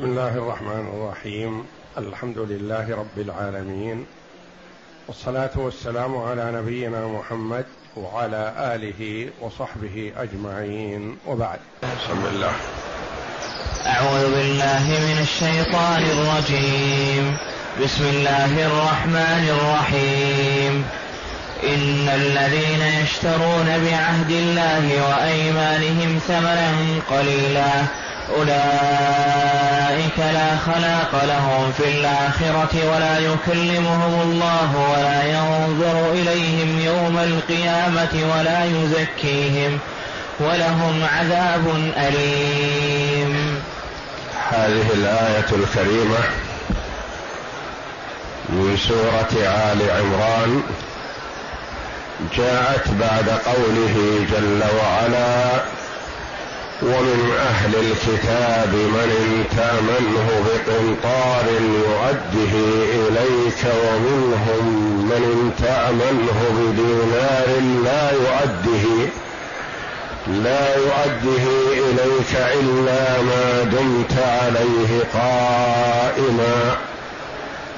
بسم الله الرحمن الرحيم. الحمد لله رب العالمين. والصلاة والسلام على نبينا محمد وعلى آله وصحبه أجمعين. وبعد. بسم الله. أعوذ بالله من الشيطان الرجيم. بسم الله الرحمن الرحيم. إن الذين يشترون بعهد الله وأيمانهم ثمنا قليلا. أولئك لا خلاق لهم في الآخرة ولا يكلمهم الله ولا ينظر إليهم يوم القيامة ولا يزكيهم ولهم عذاب أليم. هذه الآية الكريمة من سورة آل عمران. جاءت بعد قوله جل وعلا ومن أهل الكتاب من ان تأمنه بقنطار يؤده إليك ومنهم من ان تأمنه بدينار لا يؤده لا يؤده إليك إلا ما دمت عليه قائما.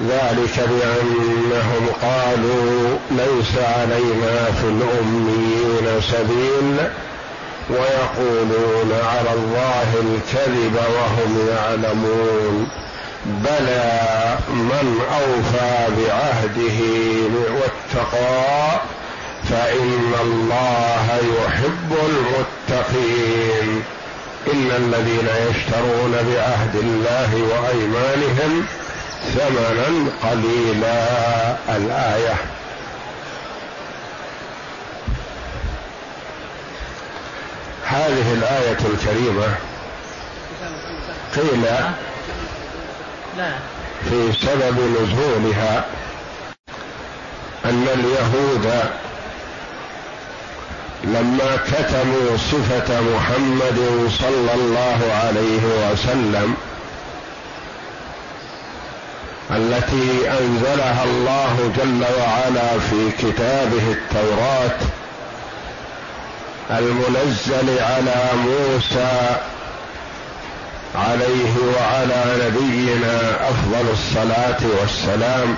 ذلك بأنهم قالوا ليس علينا في الأميين سبيل. ويقولون على الله الكذب وهم يعلمون. بلى من أوفى بعهده واتقى فإن الله يحب المتقين. إن الذين يشترون بعهد الله وأيمانهم ثمنا قليلا. الآية هذه الآية الكريمة قيل في سبب نزولها أن اليهود لما كتموا صفة محمد صلى الله عليه وسلم التي أنزلها الله جل وعلا في كتابه التوراة المنزل على موسى عليه وعلى نبينا أفضل الصلاة والسلام.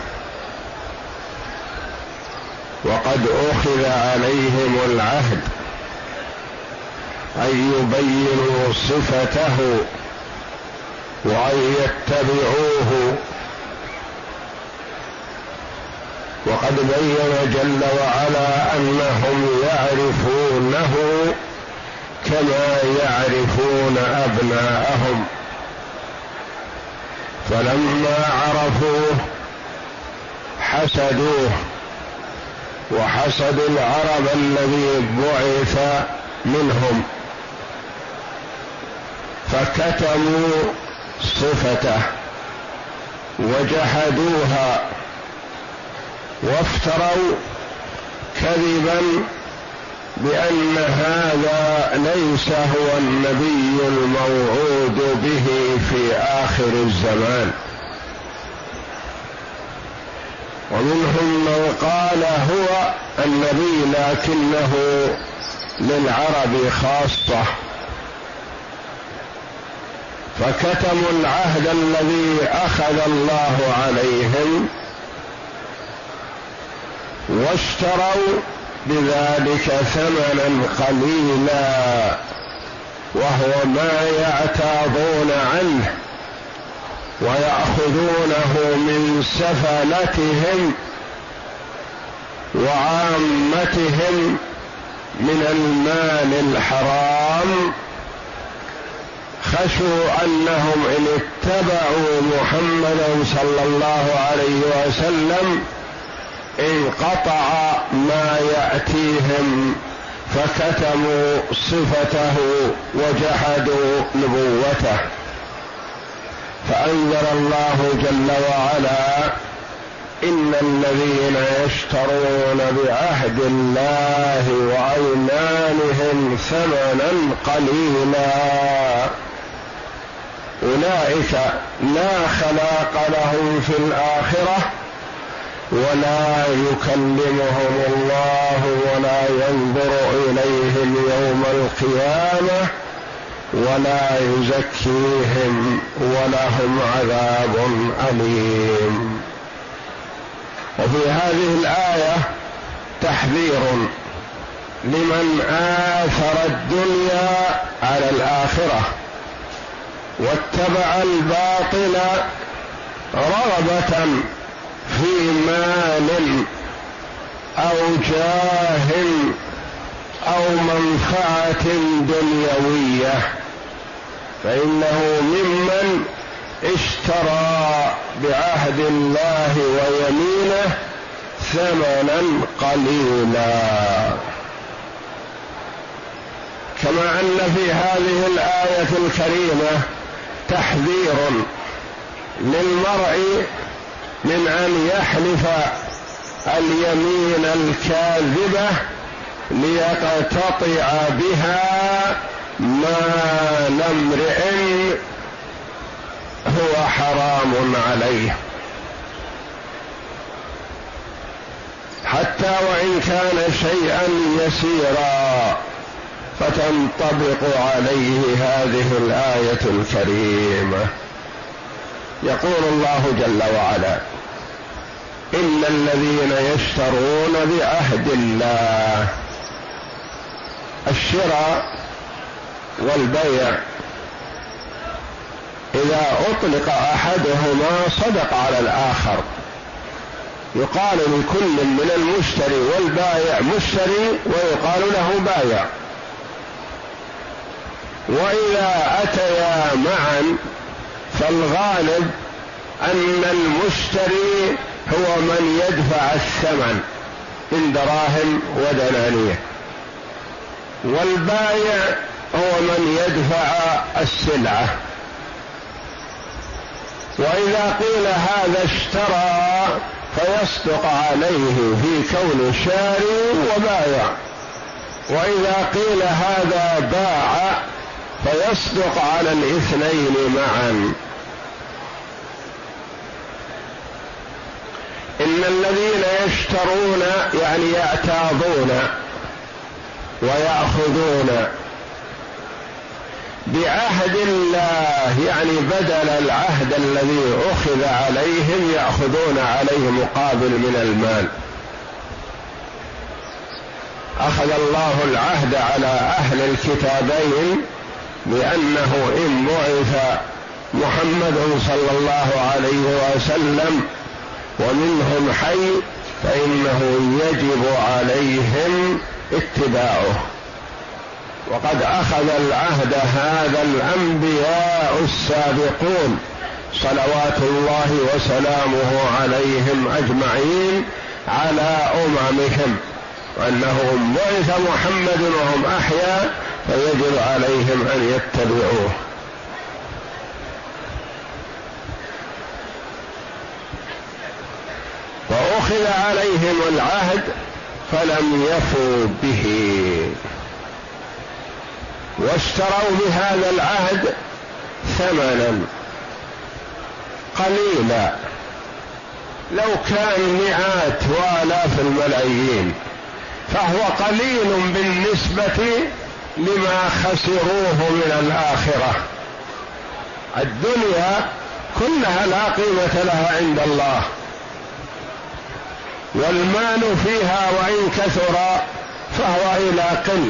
وقد أخذ عليهم العهد أن يبينوا صفته وأن يتبعوه. وقد بين جل وعلا أنهم يعرفونه كما يعرفون أبناءهم. فلما عرفوه حسدوه وحسدوا العرب الذي بعث منهم. فكتموا صفته وجحدوها. وافتروا كذبا بأن هذا ليس هو النبي الموعود به في آخر الزمان. ومنهم من قال هو النبي لكنه للعرب خاصة. فكتموا العهد الذي أخذ الله عليهم واشتروا بذلك ثمنا قليلا وهو ما يعتاضون عنه ويأخذونه من سفلتهم وعامتهم من المال الحرام. خشوا أنهم إن اتبعوا محمدا صلى الله عليه وسلم انقطع ما يأتيهم فكتموا صفته وجحدوا نبوته. فأنزل الله جل وعلا إن الذين يشترون بعهد الله وأيمانهم ثمنا قليلا. أولئك لا خلاق لهم في الآخرة ولا يكلمهم الله ولا ينظر إليهم يوم القيامة ولا يزكيهم ولهم عذاب أليم. وفي هذه الآية تحذير لمن آثر الدنيا على الآخرة واتبع الباطل رغبة في مال أو جاه أو منفعة دنيوية فإنه ممن اشترى بعهد الله ويمينه ثمنا قليلا. كما أن في هذه الآية الكريمة تحذير للمرء من أن يحلف اليمين الكاذبة ليقتطع بها مال امرئ هو حرام عليه. حتى وإن كان شيئا يسيرا فتنطبق عليه هذه الآية الكريمة. يقول الله جل وعلا ان الذين يشترون بعهد الله الشراء والبيع اذا اطلق احدهما صدق على الآخر. يقال لكل من المشتري والبائع مشتري ويقال له بايع. واذا اتيا معا فالغالب أن المشتري هو من يدفع الثمن من دراهم ودنانير. والبايع هو من يدفع السلعة. وإذا قيل هذا اشترى فيصدق عليه في كون شاري وبايع. وإذا قيل هذا باع فيصدق على الاثنين معا. إن الذين يشترون يعني يعتاضون ويأخذون بعهد الله يعني بدل العهد الذي أخذ عليهم يأخذون عليه مقابل من المال. أخذ الله العهد على أهل الكتابين بانه إن بعث محمد صلى الله عليه وسلم ومنهم حي فإنه يجب عليهم اتباعه. وقد أخذ العهد هذا الأنبياء السابقون صلوات الله وسلامه عليهم أجمعين على أممهم. وانه بعث محمد وهم أحياء فيجب عليهم أن يتبعوه. وأخذ عليهم العهد فلم يفوا به. واشتروا بهذا العهد ثمنا قليلا. لو كان مئات والاف الملايين فهو قليل بالنسبة لما خسروه من الآخرة. الدنيا كلها لا قيمة لها عند الله. والمال فيها وإن كثر فهو إلى قل.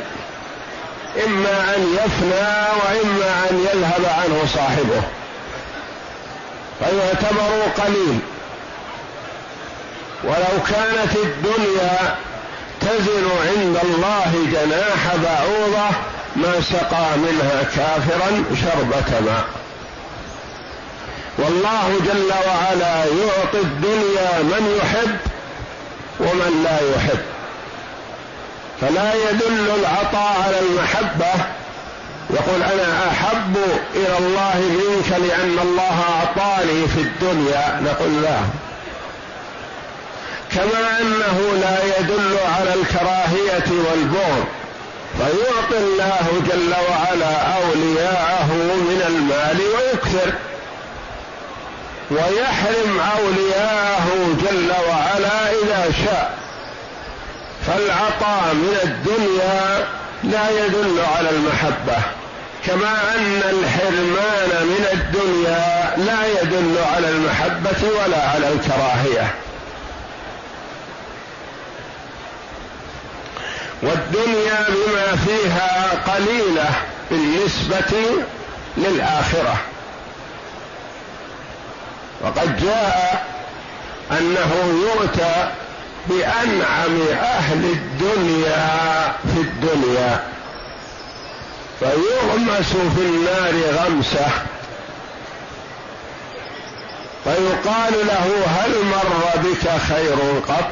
إما أن يفنى وإما أن يذهب عنه صاحبه. فيعتبر قليل. ولو كانت الدنيا تزن عند الله جناح بعوضة ما سقى منها كافرا شربة ماء والله جل وعلا يعطي الدنيا من يحب ومن لا يحب. فلا يدل العطاء على المحبة. يقول أنا أحب إلى الله منك لأن الله أعطاني في الدنيا. نقول لا. كما أنه لا يدل على الكراهية والبغض فيعطي الله جل وعلا أولياءه من المال ويكثر ويحرم أولياءه جل وعلا إذا شاء. فالعطاء من الدنيا لا يدل على المحبة كما أن الحرمان من الدنيا لا يدل على المحبة ولا على الكراهية. والدنيا بما فيها قليلة بالنسبة للآخرة. وقد جاء أنه يؤتى بأنعم أهل الدنيا في الدنيا فيغمس في النار غمسة. فيقال له هل مر بك خير قط؟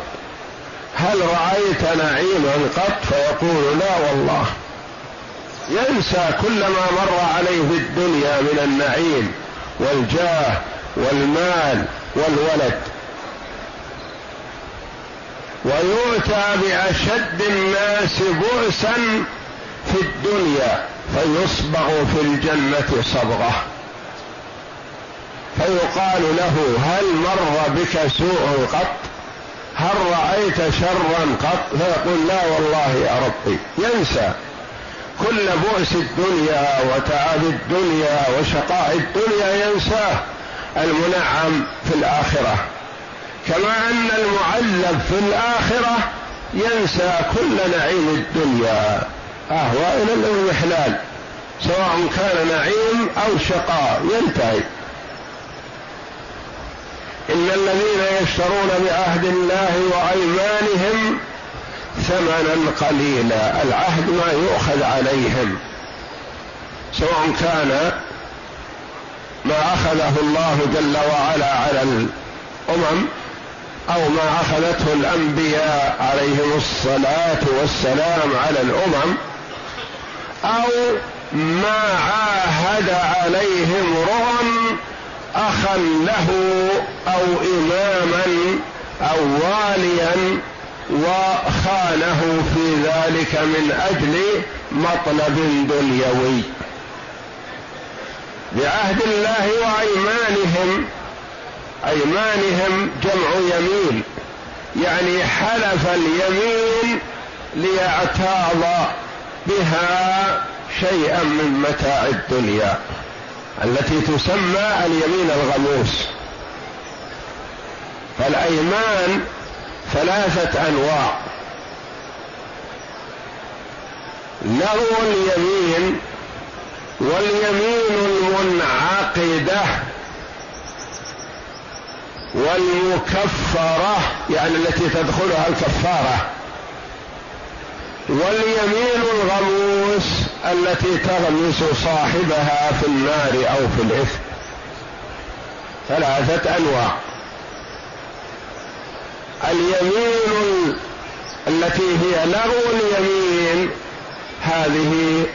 هل رأيت نعيما قط فيقول لا والله. ينسى كل ما مر عليه في الدنيا من النعيم والجاه والمال والولد. ويؤتى بأشد الناس بؤسا في الدنيا فيصبغ في الجنة صبغة. فيقال له هل مر بك سوء قط؟ هل رأيت شرا قط؟ فيقول لا والله يا ربي. ينسى. كل بؤس الدنيا وتعب الدنيا وشقاء الدنيا ينساه. المنعم في الآخرة. كما أن المعذب في الآخرة ينسى كل نعيم الدنيا. اهوى إلى الاضمحلال سواء كان نعيم أو شقاء. ينتهي. إن الذين يشترون بعهد الله وأيمانهم ثمنا قليلا العهد ما يؤخذ عليهم. سواء كان ما أخذه الله جل وعلا على الأمم أو ما أخذته الأنبياء عليهم الصلاة والسلام على الأمم أو ما عاهد عليهم رغم أخا له أو إماما أو واليا وخانه في ذلك من أجل مطلب دنيوي. بعهد الله وأيمانهم أيمانهم جمع يمين يعني حلف اليمين ليعتاض بها شيئا من متاع الدنيا. التي تسمى اليمين الغموس. فالأيمان ثلاثة أنواع. لغو اليمين واليمين المنعقدة والمكفرة يعني التي تدخلها الكفارة. واليمين الغموس التي تغمس صاحبها في النار أو في الإثم. ثلاثة أنواع. اليمين التي هي لغو اليمين هذه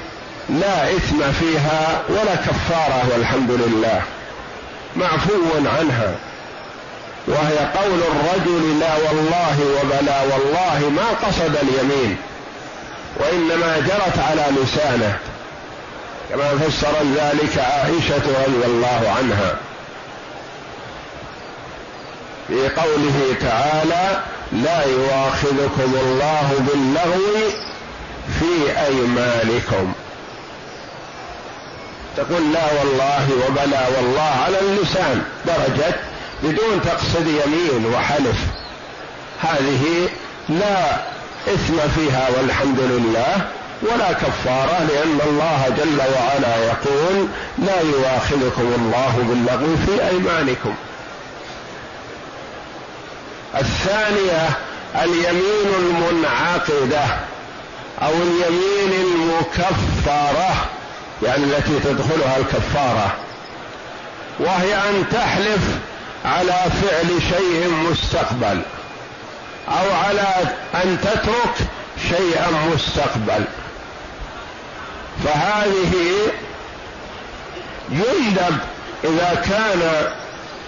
لا إثم فيها ولا كفارة والحمد لله. معفو عنها. وهي قول الرجل لا والله وبلا والله ما قصد اليمين. وإنما جرت على لسانه كما فسر ذلك عائشة رضي الله عنها. في قوله تعالى لا يواخذكم الله باللغو في أيمانكم. تقول لا والله وبلا والله على اللسان. درجة بدون تقصد يمين وحلف. هذه لا إثم فيها والحمد لله ولا كفارة لأن الله جل وعلا يقول لا يواخذكم الله باللغو في أيمانكم. الثانية اليمين المنعقدة أو اليمين المكفرة يعني التي تدخلها الكفارة وهي أن تحلف على فعل شيء مستقبل. أو على أن تترك شيئا مستقبل فهذه يندب إذا كان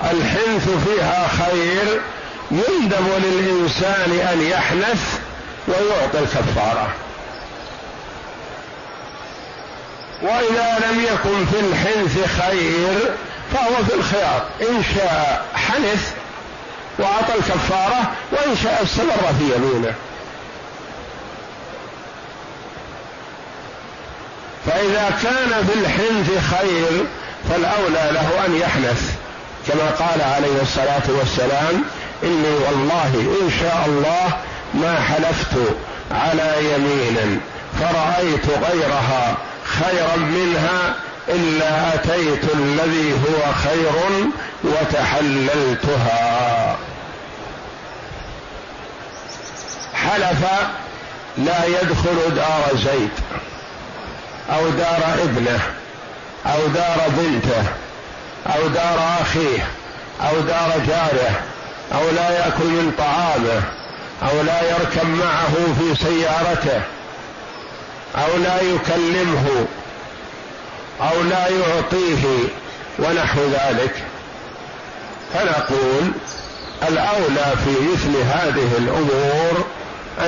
الحنث فيها خير يندب للإنسان أن يحنث ويعطي الكفارة. وإذا لم يكن في الحنث خير فهو في الخيار. إن شاء حنث وأعطى الكفارة وإن شاء استمر في يمينه. فإذا كان في الحنث خير فالأولى له أن يحنث كما قال عليه الصلاة والسلام إني والله إن شاء الله ما حلفت على يمين فرأيت غيرها خيرا منها إلا أتيت الذي هو خير وتحللتها. حلف لا يدخل دار زيد أو دار ابنه أو دار بنته أو دار أخيه أو دار جاره أو لا يأكل من طعامه أو لا يركب معه في سيارته أو لا يكلمه أو لا يعطيه ونحو ذلك. فنقول الأولى في مثل هذه الأمور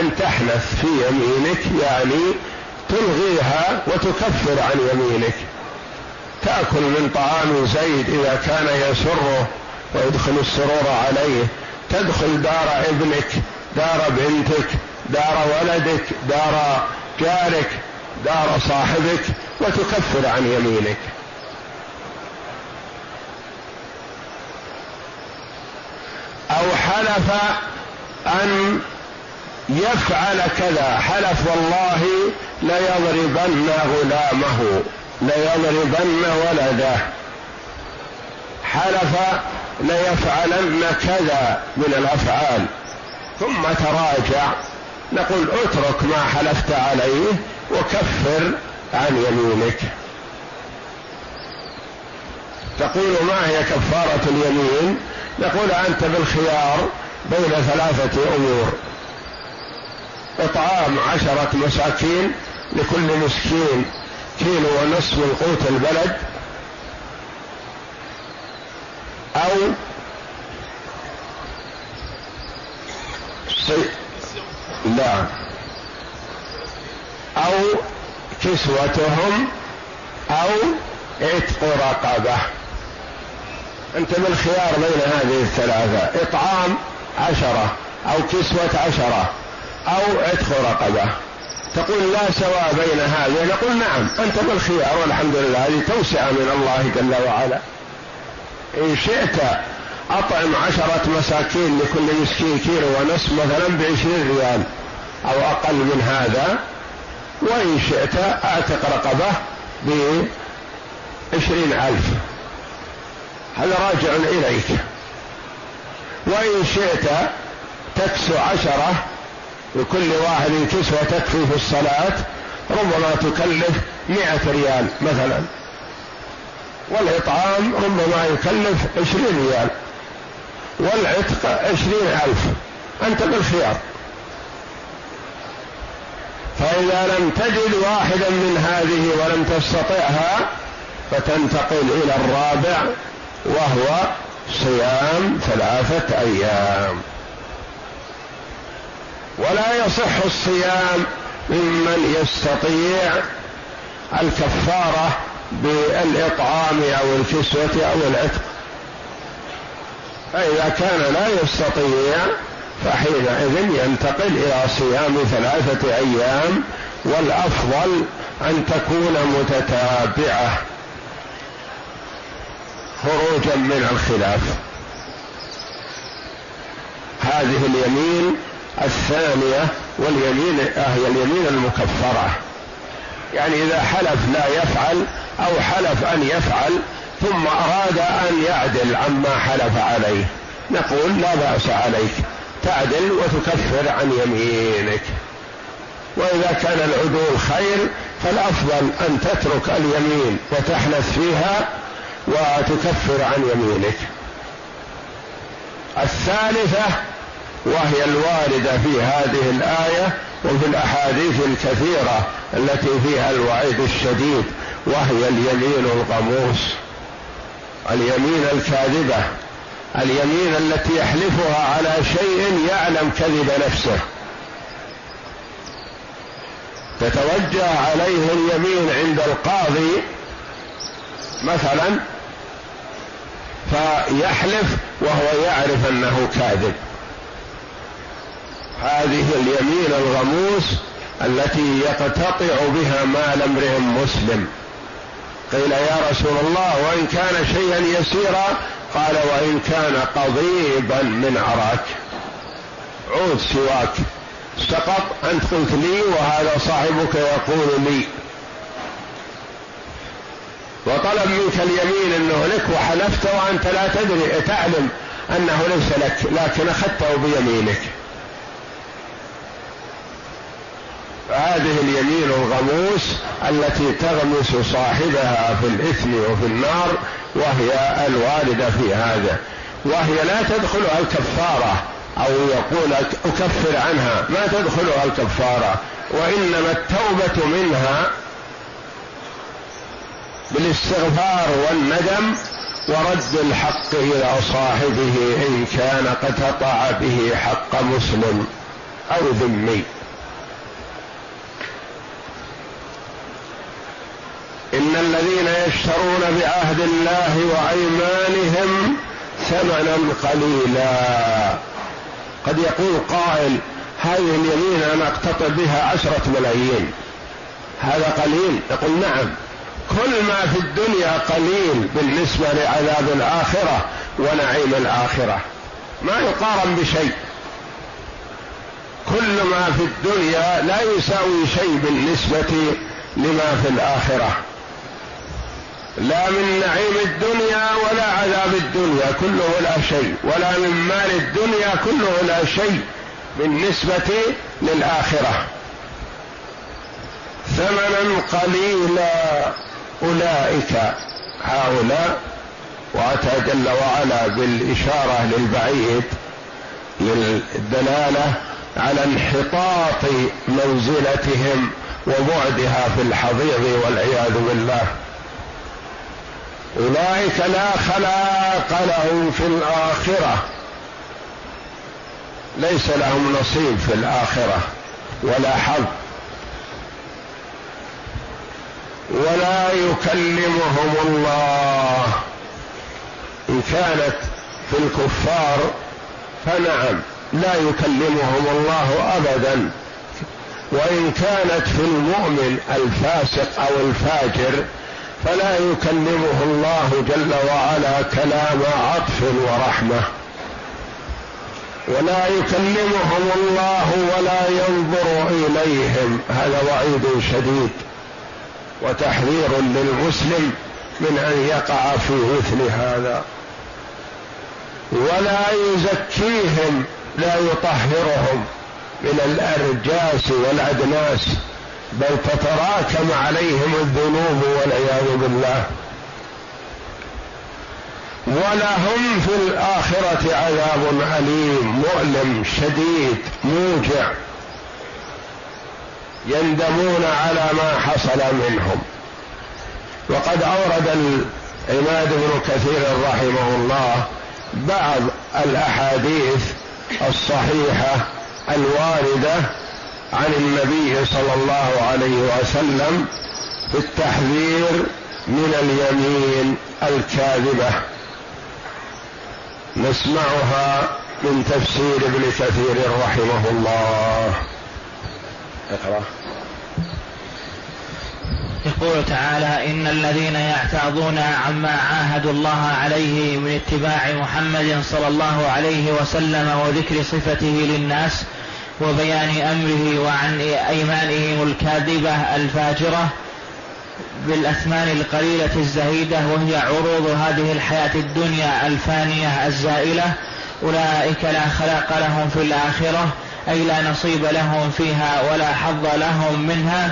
أن تحنث في يمينك يعني تلغيها وتكفر عن يمينك. تأكل من طعام زيد إذا كان يسره ويدخل السرور عليه. تدخل دار ابنك دار بنتك دار ولدك دار جارك دار صاحبك وتكفر عن يمينك. أو حلف أن يفعل كذا حلف والله ليضربن غلامه ليضربن ولده. حلف ليفعلن كذا من الأفعال. ثم تراجع نقول اترك ما حلفت عليه وكفر عن يمينك. تقول ما هي كفارة اليمين؟ نقول أنت بالخيار بين ثلاثة أمور. إطعام عشرة مساكين لكل مسكين كيلو ونصف من قوت البلد. أو سي... لا. أو كسوتهم أو عتق رقبة. أنت بالخيار بين هذه الثلاثة. إطعام عشرة أو كسوة عشرة. أو عتق رقبة. تقول لا سواء بين هذه. نقول نعم أنت بالخيار والحمد لله هذه توسعة من الله جل وعلا. إن شئت أطعم عشرة مساكين لكل مسكين كيلو ونصف مثلا بعشرين ريال أو أقل من هذا وإن شئت أعتق رقبة بعشرين ألف. هذا راجع إليك. وإن شئت تكسو عشرة لكل واحد كسوة تكفي في الصلاة ربما تكلف مئة ريال مثلا. والإطعام ربما يكلف عشرين ريال. والعتق عشرين ألف. أنت بالخيار. فإذا لم تجد واحدا من هذه ولم تستطعها فتنتقل إلى الرابع وهو صيام ثلاثة أيام. ولا يصح الصيام ممن يستطيع الكفارة بالإطعام أو الكسوه أو العتق. فإذا كان لا يستطيع فحينئذ ينتقل إلى صيام ثلاثة أيام والأفضل أن تكون متتابعة. خروجا من الخلاف. هذه اليمين الثانية واليمين هي اليمين المكفرة. يعني إذا حلف لا يفعل أو حلف أن يفعل ثم أراد أن يعدل عما حلف عليه. نقول لا بأس عليك تعدل وتكفر عن يمينك. وإذا كان العدول خير فالأفضل أن تترك اليمين وتحنث فيها وتكفر عن يمينك. الثالثة وهي الواردة في هذه الآية وفي الأحاديث الكثيرة التي فيها الوعيد الشديد وهي اليمين الغموس اليمين الكاذبة اليمين التي يحلفها على شيء يعلم كذب نفسه. تتوجه عليه اليمين عند القاضي مثلا فيحلف وهو يعرف أنه كاذب. هذه اليمين الغموس التي يقتطع بها مال امرئ مسلم. قيل يا رسول الله وإن كان شيئا يسيرا قال وإن كان قضيبا من عراك. عود سواك. سقط أنت قلت لي وهذا صاحبك يقول لي. وطلب منك اليمين انه لك وحلفت وأنت لا تدري تعلم أنه ليس لك لكن أخذته بيمينك. هذه اليمين الغموس التي تغمس صاحبها في الإثم وفي النار وهي الوارده في هذا. وهي لا تدخلها الكفارة أو يقول أكفر عنها ما تدخلها الكفارة. وإنما التوبة منها بالاستغفار والندم ورد الحق إلى صاحبه إن كان قد قطع به حق مسلم أو ذمي. إن الذين يشترون بعهد الله وأيمانهم ثمنا قليلا. قد يقول قائل هذه اليمين أنا أقتطع بها عشرة ملايين. هذا قليل؟ يقول نعم. كل ما في الدنيا قليل بالنسبة لعذاب الآخرة ونعيم الآخرة. ما يقارن بشيء. كل ما في الدنيا لا يساوي شيء بالنسبة لما في الآخرة. لا من نعيم الدنيا ولا عذاب الدنيا كله لا شيء. ولا من مال الدنيا كله لا شيء. بالنسبة للآخرة. ثمنا قليلا أولئك هؤلاء. وأتى جل وعلا بالإشارة للبعيد للدلالة على انحطاط منزلتهم وبعدها في الحضيض والعياذ بالله. أولئك لا خلاق لهم في الآخرة. ليس لهم نصيب في الآخرة ولا حظ. ولا يكلمهم الله. إن كانت في الكفار فنعم لا يكلمهم الله ابدا. وإن كانت في المؤمن الفاسق أو الفاجر فلا يكلمه الله جل وعلا كلام عطف ورحمة. ولا يكلمهم الله ولا ينظر إليهم. هذا وعيد شديد وتحذير للمسلم من أن يقع في مثل هذا. ولا يزكيهم لا يطهرهم من الأرجاس والأدناس. بل تتراكم عليهم الذنوب والعياذ بالله. ولهم في الآخرة عذاب أليم مؤلم شديد موجع. يندمون على ما حصل منهم. وقد أورد العماد بن كثير رحمه الله بعض الأحاديث الصحيحة الواردة عن النبي صلى الله عليه وسلم في التحذير من اليمين الكاذبة. نسمعها من تفسير ابن كثير رحمه الله. اقرأ. يقول تعالى إن الذين يعتاضون عما عاهدوا الله عليه من اتباع محمد صلى الله عليه وسلم وذكر صفته للناس وبيان أمره وعن أيمانهم الكاذبة الفاجرة بالأثمان القليلة الزهيدة وهي عروض هذه الحياة الدنيا الفانية الزائلة. أولئك لا خلاق لهم في الآخرة أي لا نصيب لهم فيها ولا حظ لهم منها.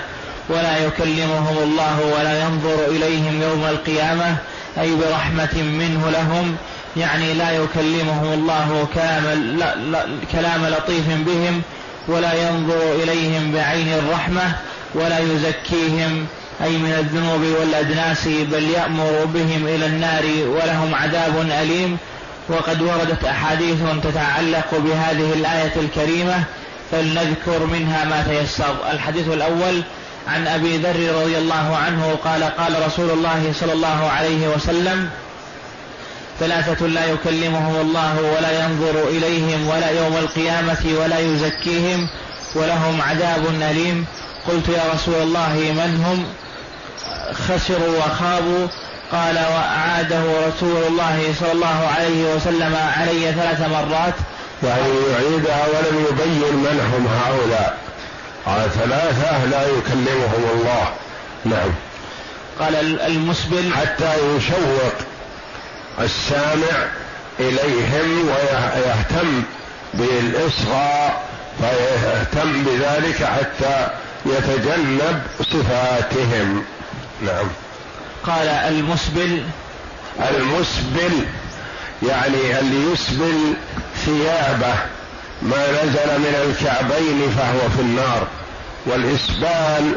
ولا يكلمهم الله ولا ينظر إليهم يوم القيامة أي برحمة منه لهم. يعني لا يكلمهم الله كلام, لا لا كلام لطيف بهم ولا ينظر إليهم بعين الرحمة ولا يزكيهم أي من الذنوب والأدناس بل يأمر بهم إلى النار ولهم عذاب أليم. وقد وردت أحاديث تتعلق بهذه الآية الكريمة فلنذكر منها ما تيسر. الحديث الأول عن أبي ذر رضي الله عنه قال قال رسول الله صلى الله عليه وسلم ثلاثة لا يكلمهم الله ولا ينظر إليهم ولا يوم القيامة ولا يزكيهم ولهم عذاب أليم. قلت يا رسول الله من هم؟ خسروا وخابوا. قال وأعاده رسول الله صلى الله عليه وسلم علي ثلاث مرات. يعني يعيدها ولم يبين من هم هؤلاء. قال ثلاثة لا يكلمهم الله. نعم. قال المسبل. حتى يشوق. السامع إليهم ويهتم بالإصغاء فيهتم بذلك حتى يتجنب صفاتهم. نعم. قال المسبل. المسبل يعني اللي يسبل ثيابه ما نزل من الكعبين فهو في النار والإسبال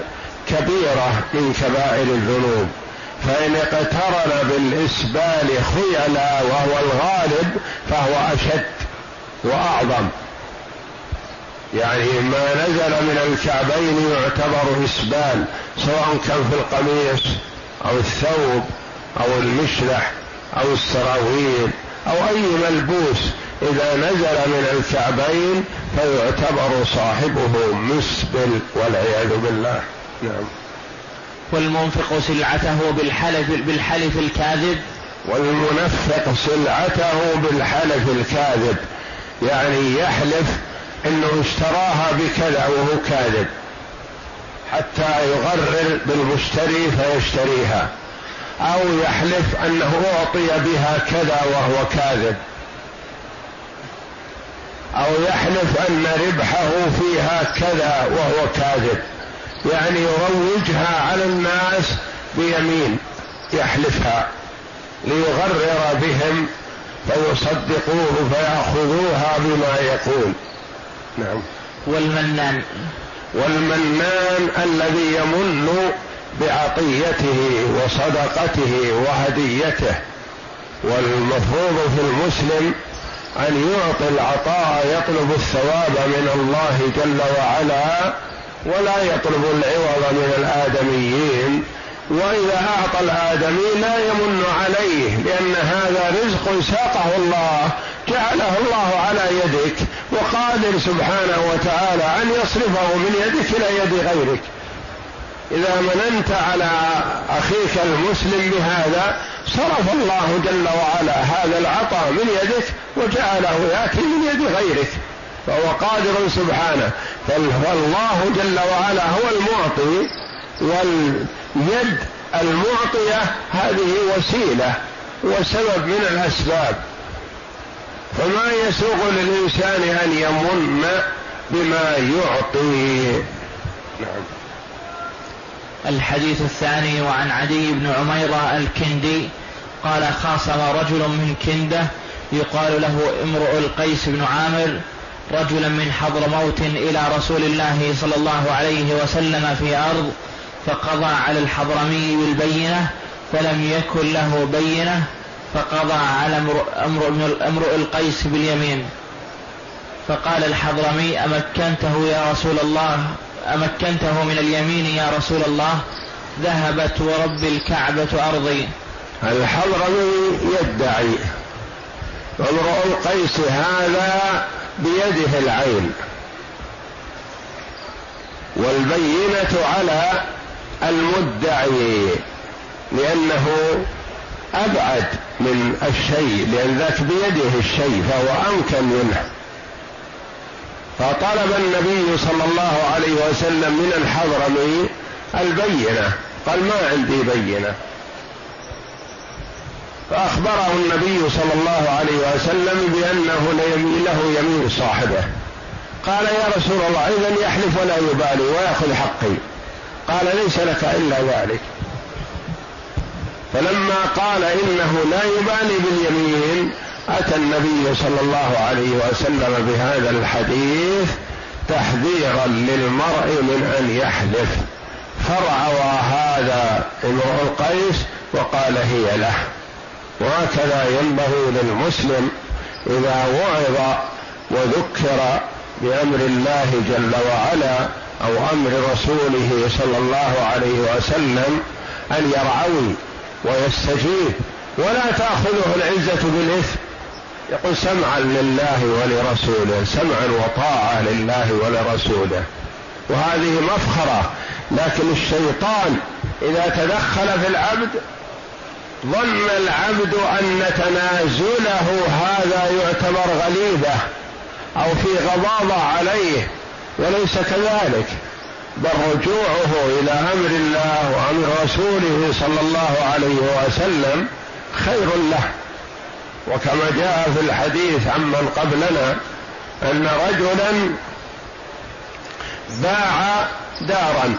كبيرة من كبائر الذنوب. فإن اقترن بالإسبال خيلا وهو الغالب فهو أشد وأعظم. يعني ما نزل من الكعبين يعتبر إسبال سواء كان في القميص أو الثوب أو المشلح أو السراويل أو أي ملبوس. إذا نزل من الكعبين فيعتبر صاحبه مسبل والعياذ بالله. نعم. والمنفق سلعته بالحلف بالحلف الكاذب. والمنفق سلعته بالحلف الكاذب. يعني يحلف إنه اشتراها بكذا وهو كاذب. حتى يغرر بالمشتري فيشتريها. أو يحلف أنه أعطي بها كذا وهو كاذب. أو يحلف أن ربحه فيها كذا وهو كاذب. يعني يروجها على الناس بيمين يحلفها ليغرر بهم فيصدقوه فيأخذوها بما يقول. نعم. والمنان. والمنان الذي يمن بعطيته وصدقته وهديته. والمفروض في المسلم أن يعطي العطاء يطلب الثواب من الله جل وعلا ولا يطلب العوض من الآدميين وإذا أعطى الآدمي لا يمن عليه لأن هذا رزق ساقه الله جعله الله على يدك وقادر سبحانه وتعالى أن يصرفه من يدك إلى يد غيرك. إذا مننت على أخيك المسلم بهذا صرف الله جل وعلا هذا العطاء من يدك وجعله يأتي من يد غيرك. فهو قادر سبحانه. فالله جل وعلا هو المعطي واليد المعطية هذه وسيلة وسبب من الأسباب. فما يسوغ للإنسان أن يمن بما يعطي. نعم. الحديث الثاني وعن عدي بن عميرة الكندي قال خاصم رجل من كنده يقال له امرؤ القيس بن عامر رجلا من حضر موت إلى رسول الله صلى الله عليه وسلم في أرض فقضى على الحضرمي بالبينة فلم يكن له بينة فقضى على امرؤ القيس باليمين. فقال الحضرمي أمكنته يا رسول الله؟ أمكنته من اليمين يا رسول الله؟ ذهبت ورب الكعبة أرضي. الحضرمي يدعي امرؤ القيس هذا بيده العين. والبينة على المدعي لأنه أبعد من الشيء لأن ذاك بيده الشيء فهو أمكن منه. فطلب النبي صلى الله عليه وسلم من الحضرمي البينة. قال ما عندي بينة. فأخبره النبي صلى الله عليه وسلم بأنه له يمين صاحبه. قال يا رسول الله إذا يحلف ولا يبالي ويأخذ حقي. قال ليس لك إلا ذلك. فلما قال إنه لا يبالي باليمين أتى النبي صلى الله عليه وسلم بهذا الحديث تحذيرا للمرء من أن يحلف. فرعوى هذا امرؤ القيس وقال هي له. وهكذا ينبغي للمسلم إذا وعظ وذكر بأمر الله جل وعلا أو أمر رسوله صلى الله عليه وسلم أن يرعوي ويستجيب. ولا تأخذه العزة بالإثم. يقول سمعا لله ولرسوله سمعا وطاعة لله ولرسوله. وهذه مفخرة لكن الشيطان إذا تدخل في العبد ظن العبد أن تنازله هذا يعتبر غليبة أو في غضاضة عليه وليس كذلك. بل رجوعه إلى أمر الله وأمر رسوله صلى الله عليه وسلم خير له. وكما جاء في الحديث عمن قبلنا أن رجلا باع دارا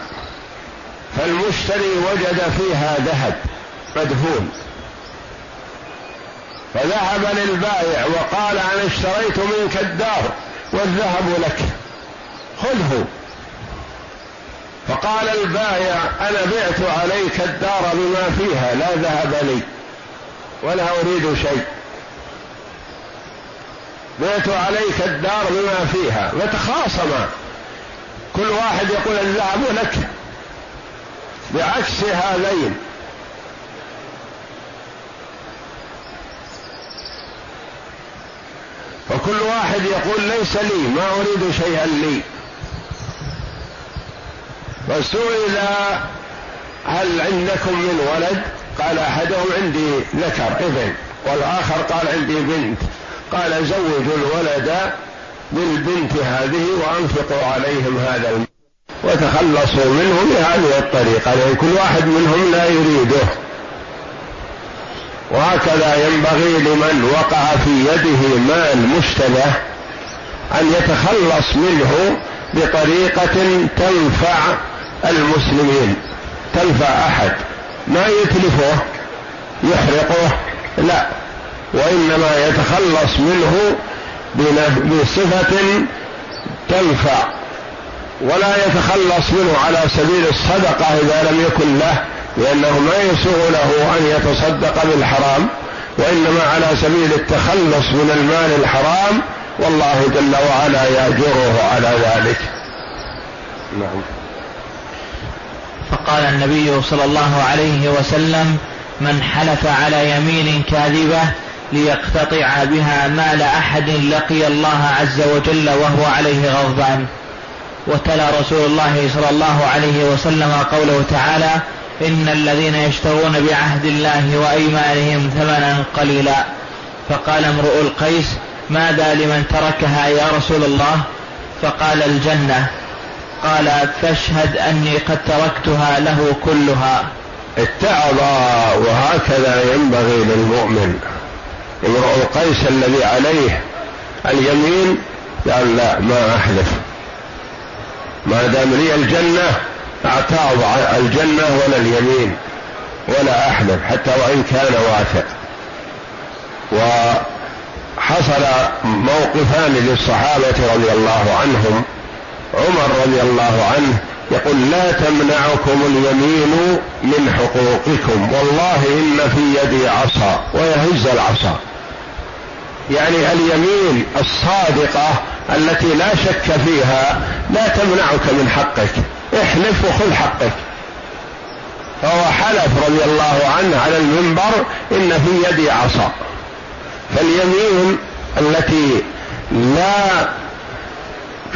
فالمشتري وجد فيها ذهب. مدفون فذهب للبائع وقال أنا اشتريت منك الدار والذهب لك. خذه. فقال البائع أنا بعت عليك الدار بما فيها لا ذهب لي ولا أريد شيء. بعت عليك الدار بما فيها. وتخاصما كل واحد يقول الذهب لك. بعكس هذين. فكل واحد يقول ليس لي ما أريد شيئا لي. فسئل هل عندكم من ولد؟ قال أحدهم عندي ذكر ابن والآخر قال عندي بنت. قال زوجوا الولد بالبنت هذه وأنفقوا عليهم هذا المال وتخلصوا منه بهذه الطريقة لأن كل واحد منهم لا يريده. وهكذا ينبغي لمن وقع في يده مال مشتبه أن يتخلص منه بطريقة تنفع المسلمين تنفع أحد. ما يتلفه يحرقه لا. وإنما يتخلص منه بصفة تنفع. ولا يتخلص منه على سبيل الصدقة إذا لم يكن له لأنه ما يسوغ له أن يتصدق بالحرام وإنما على سبيل التخلص من المال الحرام والله جل وعلا يأجره على ذلك. نعم. فقال النبي صلى الله عليه وسلم من حلف على يمين كاذبة ليقتطع بها مال أحد لقي الله عز وجل وهو عليه غضبان وتلا رسول الله صلى الله عليه وسلم قوله تعالى إن الذين يشترون بعهد الله وأيمانهم ثمنا قليلا. فقال امرؤ القيس ماذا لمن تركها يا رسول الله؟ فقال الجنة قال فاشهد أني قد تركتها له كلها. اتعظ وهكذا ينبغي للمؤمن. امرؤ القيس الذي عليه اليمين قال لا ما احلف ما دام لي الجنة أعتاض الجنة ولا اليمين ولا احلف حتى وإن كان واثق وحصل موقفان للصحابة رضي الله عنهم. عمر رضي الله عنه يقول لا تمنعكم اليمين من حقوقكم. والله إن في يدي عصا ويهز العصا. يعني اليمين الصادقة التي لا شك فيها لا تمنعك من حقك. احلف وخذ حقك. فهو حلف رضي الله عنه على المنبر إن في يدي عصا. فاليمين التي لا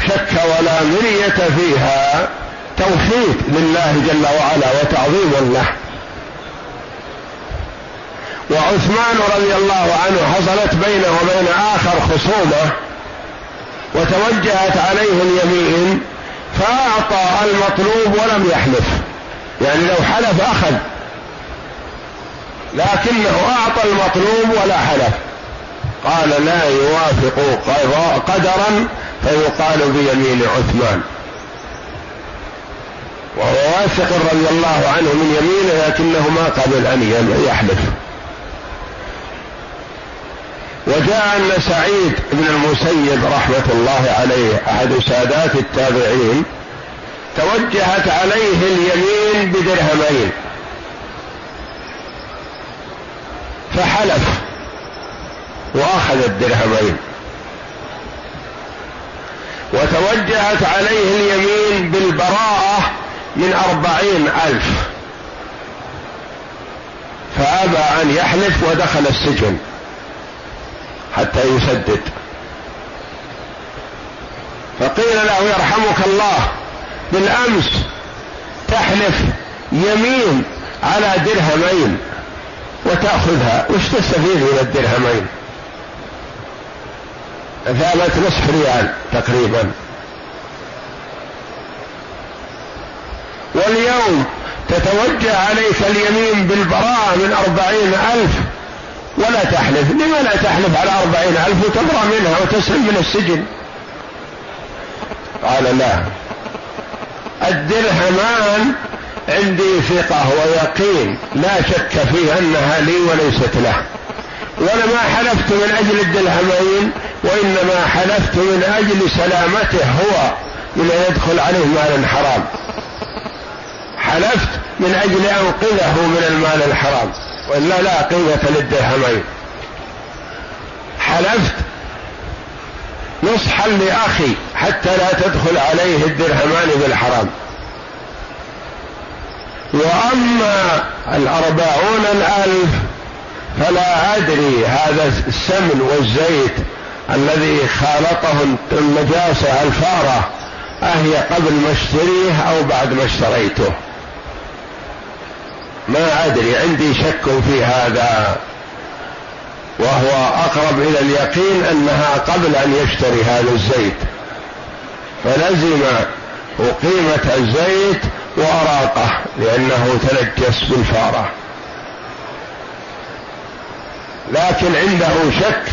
شك ولا مرية فيها توحيد لله جل وعلا وتعظيم له. وعثمان رضي الله عنه حصلت بينه وبين آخر خصومة وتوجهت عليه اليمين فأعطى المطلوب ولم يحلف. يعني لو حلف أخذ. لكنه أعطى المطلوب ولا حلف. قال لا يوافق قدرا فيقال بيمين عثمان. وهو واثق رضي الله عنه من يمينه لكنه ما قبل أن يحلف. وجاء أن سعيد بن المسيب رحمة الله عليه أحد سادات التابعين توجهت عليه اليمين بدرهمين. فحلف وأخذ الدرهمين. وتوجهت عليه اليمين بالبراءة من أربعين ألف. فأبى أن يحلف ودخل السجن. حتى يسدد. فقيل له يرحمك الله بالأمس تحلف يمين على درهمين وتأخذها. وش تستفيد من الدرهمين؟ ثابت نصف ريال تقريبا. واليوم تتوجه عليك اليمين بالبراءة من أربعين ألف ولا تحلف. لما لا تحلف؟ على أربعين ألف وتبرأ منها وتسلم من السجن. قال لا. الدرهمان عندي ثقة ويقين لا شك في أنها لي وليست له. وأنا ما حلفت من أجل الدرهمين وإنما حلفت من أجل سلامته هو من يدخل عليه مال حرام حلفت من أجل أنقذه من المال الحرام. وإلا لا قيمة للدرهمين حلفت نصحا لأخي حتى لا تدخل عليه الدرهمان بالحرام. وأما الأربعون الألف فلا أدري هذا السمن والزيت الذي خالطه النجاسة الفارة أهي قبل ما اشتريه أو بعد ما اشتريته. ما أدري عندي شك في هذا. وهو أقرب إلى اليقين أنها قبل أن يشتري هذا الزيت. فلزم قيمة الزيت وأراقه لأنه تنجس بالفارة. لكن عنده شك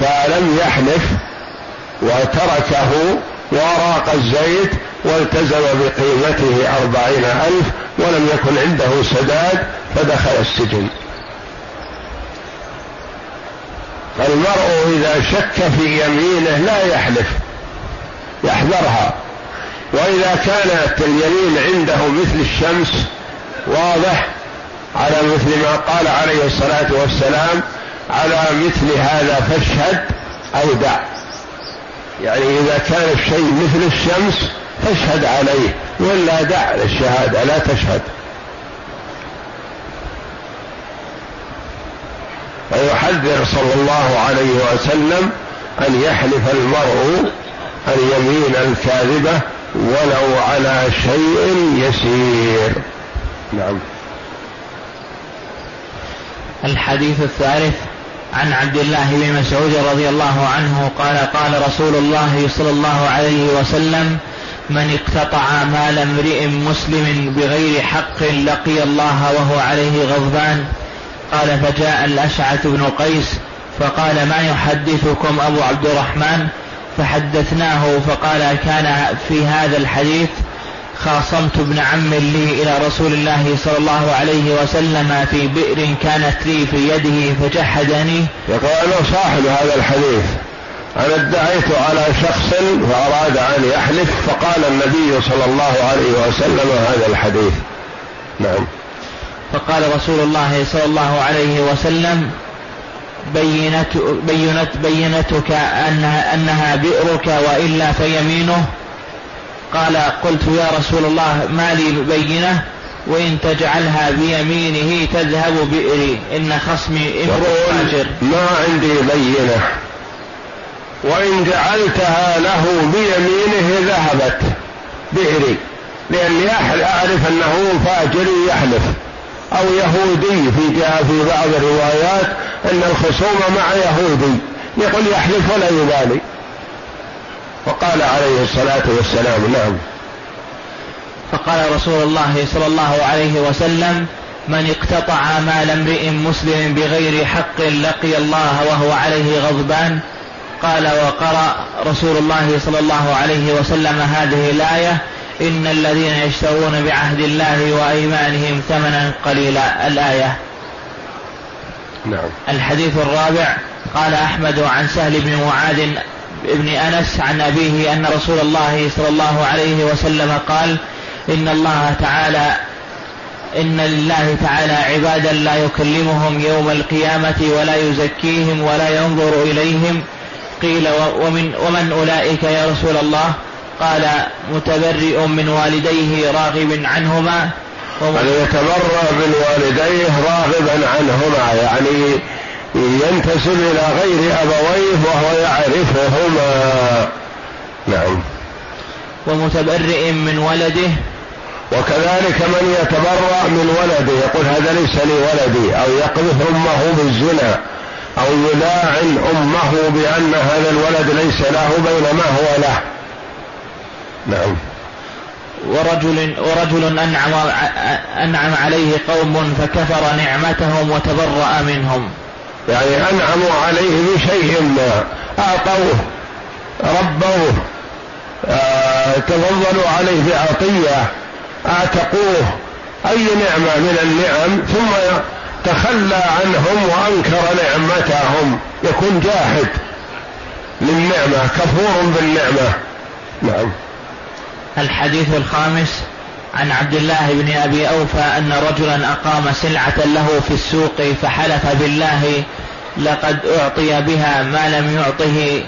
فلم يحلف وتركه وراق الزيت والتزم بقيمته أربعين ألف ولم يكن عنده سداد فدخل السجن. فالمرء إذا شك في يمينه لا يحلف يحذرها. وإذا كانت اليمين عنده مثل الشمس واضح على مثل ما قال عليه الصلاة والسلام على مثل هذا فاشهد أو دع. يعني إذا كان الشيء مثل الشمس فاشهد عليه ولا دع للشهادة لا تشهد. فيحذر صلى الله عليه وسلم أن يحلف المرء اليمين الكاذبة ولو على شيء يسير. نعم. الحديث الثالث عن عبد الله بن مسعود رضي الله عنه قال قال رسول الله صلى الله عليه وسلم من اقتطع مال امرئ مسلم بغير حق لقي الله وهو عليه غضبان. قال فجاء الأشعث بن قيس فقال ما يحدثكم أبو عبد الرحمن؟ فحدثناه فقال كان في هذا الحديث خاصمت ابن عم لي إلى رسول الله صلى الله عليه وسلم في بئر كانت لي في يده فجحدني. أنا صاحب هذا الحديث. أنا ادعيت على شخص فأراد أن يحلف فقال النبي صلى الله عليه وسلم هذا الحديث. نعم. فقال رسول الله صلى الله عليه وسلم بينت بينت بينتك أنها, أنها بئرك وإلا فيمينه. قال قلت يا رسول الله ما لي بينة وإن تجعلها بيمينه تذهب بئري إن خصمي امرؤ فاجر. ما عندي بينة. وإن جعلتها له بيمينه ذهبت بئري لأني أعرف أنه فاجر يحلف أو يهودي. في في بعض الروايات أن الخصومة مع يهودي يقول يحلف ولا يبالي. وقال عليه الصلاة والسلام نعم. فقال رسول الله صلى الله عليه وسلم من اقتطع مال امرئ مسلم بغير حق لقي الله وهو عليه غضبان قال وقرأ رسول الله صلى الله عليه وسلم هذه الآية إن الذين يشترون بعهد الله وأيمانهم ثمنا قليلا. الآية. نعم. الحديث الرابع قال أحمد عن سهل بن معاذ ابن أنس عن أبيه أن رسول الله صلى الله عليه وسلم قال إن الله تعالى إن لله تعالى عبادا لا يكلمهم يوم القيامة ولا يزكيهم ولا ينظر إليهم قيل ومن ومن أولئك يا رسول الله؟ قال متبرئ من والديه راغب عنهما يعني يتبرأ من والديه راغبا عنهما يعني ينتسب إلى غير أبويه وهو يعرفهما. نعم. ومتبرئ من ولده؟ وكذلك من يتبرأ من ولده يقول هذا ليس لي ولدي أو يقذف أمه بالزنا. أو يلاعن أمه بأن هذا الولد ليس له بينما هو له. نعم. ورجل ورجل أنعم أنعم عليه قوم فكفر نعمتهم وتبرأ منهم. يعني أنعموا عليه بشيء ما. أعطوه ربوه آه تفضلوا عليه بعطية اعتقوه أي نعمة من النعم؟ ثم تخلى عنهم وأنكر نعمتهم. يكون جاحد للنعمة كفور بالنعمة. نعم. الحديث الخامس عن عبد الله بن أبي أوفى أن رجلا أقام سلعة له في السوق فحلف بالله لقد أعطي بها ما لم يعطه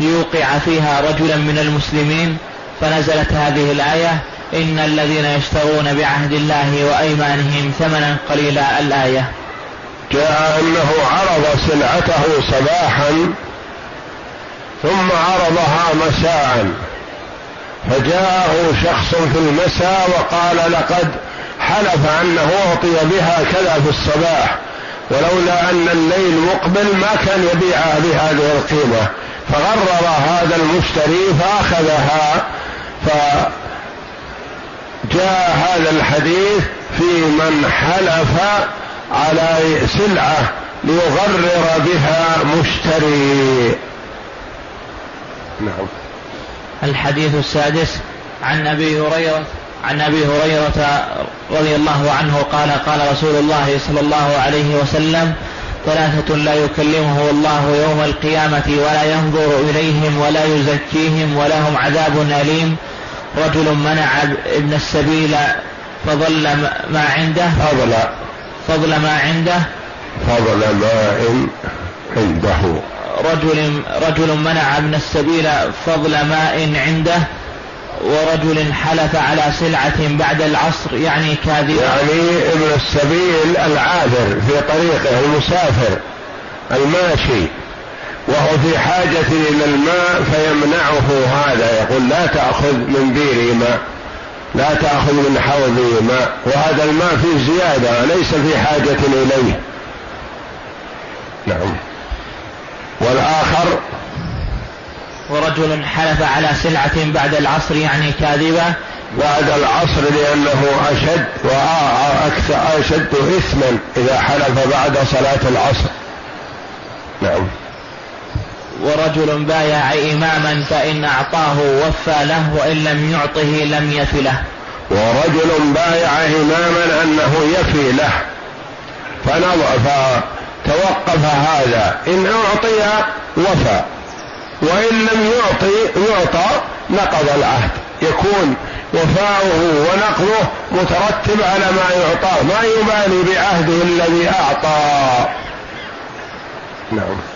ليوقع فيها رجلا من المسلمين. فنزلت هذه الآية إن الذين يشترون بعهد الله وأيمانهم ثمنا قليلا الآية. جاء أنه عرض سلعته صباحا ثم عرضها مساء. فجاءه شخص في المساء وقال لقد حلف أنه أعطي بها كذا في الصباح ولولا أن الليل مقبل ما كان يبيعها بهذه القيمة. فغرر هذا المشتري فأخذها ف جاء هذا الحديث في من حلف على سلعة ليغرر بها مشتري. نعم. الحديث السادس عن أبي هريرة عن أبي هريرة رضي الله عنه قال قال رسول الله صلى الله عليه وسلم ثلاثة لا يكلمه الله يوم القيامة ولا ينظر إليهم ولا يزكيهم ولهم عذاب أليم رجل منع ابن السبيل فضل ما عنده؟ فضل. فضل ما عنده؟ فضل ماء عنده. رجل رجل منع ابن السبيل فضل ماء عنده ورجل حلف على سلعة بعد العصر يعني كاذبا يعني ابن السبيل العابر في طريقه المسافر الماشي. وهو في حاجة إلى الماء فيمنعه هذا. يقول لا تأخذ من بيري ماء لا تأخذ من حوضي ماء. وهذا الماء فيه زيادة ليس في حاجة إليه. نعم. والآخر ورجل حلف على سلعة بعد العصر يعني كاذبة. بعد العصر لأنه أشد وأكثر أشد إثما إذا حلف بعد صلاة العصر. نعم. ورجل بايع إماما فإن أعطاه وفى له وإن لم يعطه لم يف له. ورجل بايع إماما أنه يفي له. فتوقف هذا. إن أعطي وفى. وإن لم يعطي يعطى نقض العهد. يكون وفاؤه ونقضه مترتب على ما يعطاه. ما يبالي بعهده الذي أعطى. نعم.